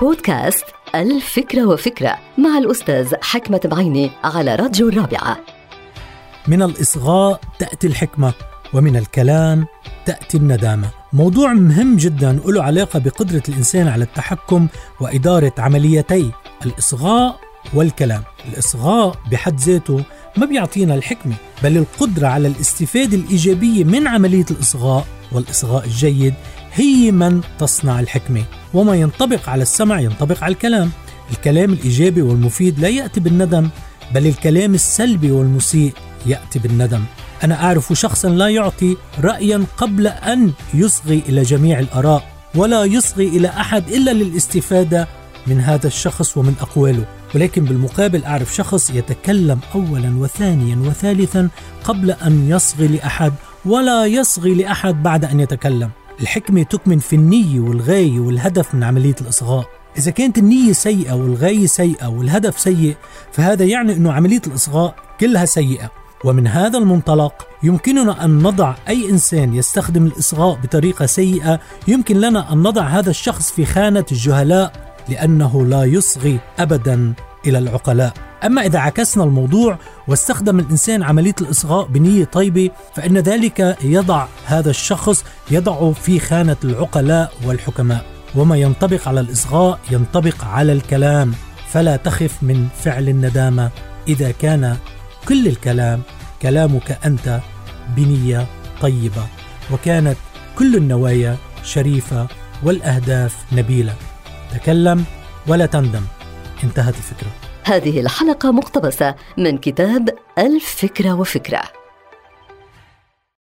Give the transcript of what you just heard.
بودكاست الفكرة وفكرة مع الأستاذ حكمة بعيني على راديو الرابعة. من الإصغاء تأتي الحكمة ومن الكلام تأتي الندامة. موضوع مهم جدا له علاقة بقدرة الإنسان على التحكم وإدارة عمليتي. الإصغاء والكلام. الإصغاء بحد ذاته ما بيعطينا الحكمة بل القدرة على الاستفادة الإيجابية من عملية الإصغاء. والإصغاء الجيد هي من تصنع الحكمة. وما ينطبق على السمع ينطبق على الكلام. الكلام الإيجابي والمفيد لا يأتي بالندم بل الكلام السلبي والمسيء يأتي بالندم. أنا أعرف شخصا لا يعطي رأيا قبل أن يصغي إلى جميع الآراء ولا يصغي إلى أحد إلا للاستفادة من هذا الشخص ومن أقواله. ولكن بالمقابل أعرف شخص يتكلم أولا وثانيا وثالثا قبل أن يصغي لأحد ولا يصغي لأحد بعد أن يتكلم. الحكمة تكمن في النية والغاية والهدف من عملية الإصغاء. إذا كانت النية سيئة والغاية سيئة والهدف سيء فهذا يعني أنه عملية الإصغاء كلها سيئة. ومن هذا المنطلق يمكننا أن نضع أي إنسان يستخدم الإصغاء بطريقة سيئة يمكن لنا أن نضع هذا الشخص في خانة الجهلاء لأنه لا يصغي أبدا إلى العقلاء. أما إذا عكسنا الموضوع واستخدم الإنسان عملية الإصغاء بنية طيبة فإن ذلك يضع هذا الشخص يضعه في خانة العقلاء والحكماء. وما ينطبق على الإصغاء ينطبق على الكلام. فلا تخف من فعل الندامة. إذا كان كل الكلام كلامك أنت بنية طيبة. وكانت كل النوايا شريفة والأهداف نبيلة. تكلم ولا تندم. انتهت الفكرة. هذه الحلقة مقتبسة من كتاب الفكرة وفكرة.